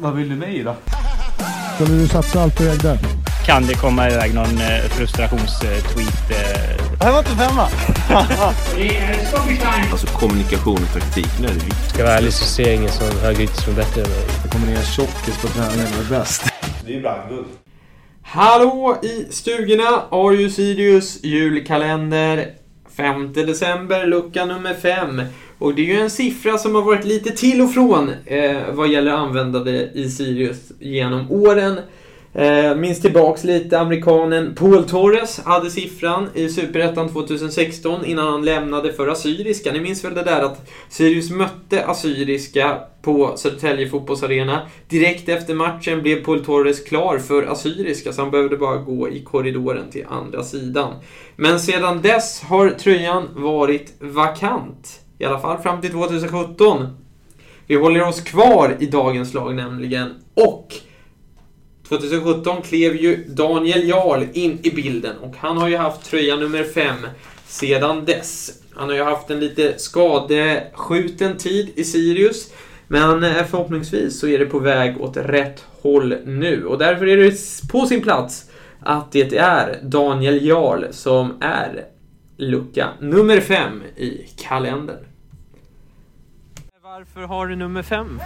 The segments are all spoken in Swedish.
Vad vill du mig då? Skulle du satsa allt på ägg där? Kan det komma iväg någon eh, frustrationstweet? Eh, Det här var inte femma! Alltså kommunikation och taktik, nu är det viktigt. Ska jag vara ärlig så ser jag ingen som högerytter som är bättre än mig. Det kommer ner tjockis på träningen och är bäst. Hallå i stugorna! Arius Sirius julkalender 5 december, lucka nummer 5. Och det är ju en siffra som har varit lite till och från eh, vad gäller användare i Sirius genom åren. Eh, minns tillbaks lite, amerikanen Paul Torres hade siffran i Superettan 2016 innan han lämnade för Assyriska. Ni minns väl det där att Sirius mötte Assyriska på Södertälje fotbollsarena. Direkt efter matchen blev Paul Torres klar för Assyriska så han behövde bara gå i korridoren till andra sidan. Men sedan dess har tröjan varit vakant. I alla fall fram till 2017. Vi håller oss kvar i dagens lag nämligen. Och 2017 klev ju Daniel Jarl in i bilden och han har ju haft tröja nummer 5 sedan dess. Han har ju haft en lite skadeskjuten tid i Sirius. Men eh, förhoppningsvis så är det på väg åt rätt håll nu och därför är det på sin plats att det är Daniel Jarl som är lucka nummer 5 i kalendern. Varför har du nummer 5?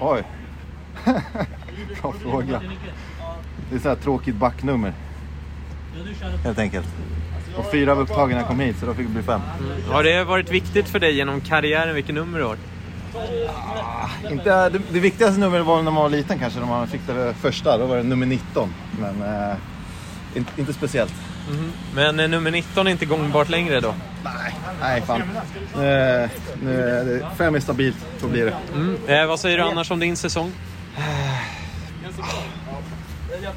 Oj. Bra fråga. Det är så här tråkigt backnummer. Helt enkelt. Och fyra när jag kom hit så då fick det bli fem. Har det varit viktigt för dig genom karriären vilket nummer du har? Inte, det, det viktigaste numret var när man var liten kanske, när man fick det första. Då var det nummer 19. Men eh, inte, inte speciellt. Men eh, nummer 19 är inte gångbart längre då? Nej, nej fan. Nu, nu fem är stabilt, så blir det. Mm. Eh, vad säger du annars om din säsong?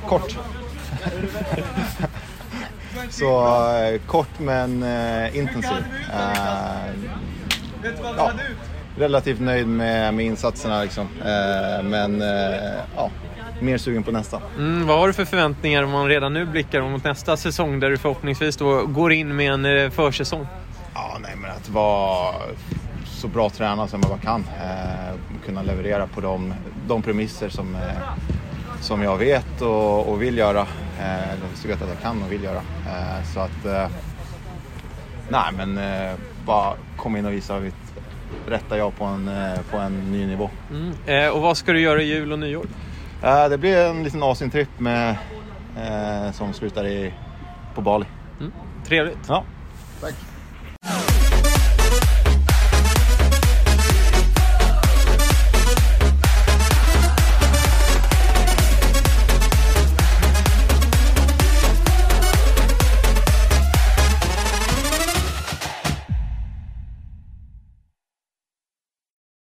Kort. så eh, kort men eh, intensiv. Eh, ja, relativt nöjd med, med insatserna liksom. Eh, men eh, ja, mer sugen på nästa. Mm, vad har du för förväntningar om man redan nu blickar mot nästa säsong där du förhoppningsvis då går in med en försäsong? Ja, nej men att vara så bra tränad som jag bara kan. Eh, kunna leverera på de, de premisser som, eh, som jag vet och, och vill göra. Eh, eller så vet att jag kan och vill göra. Eh, så att... Eh, nej men bara komma in och visa mitt rätta jag på en, på en ny nivå. Mm. Och vad ska du göra i jul och nyår? Det blir en liten Asien-tripp med, som slutar i, på Bali. Trevligt. Ja, tack.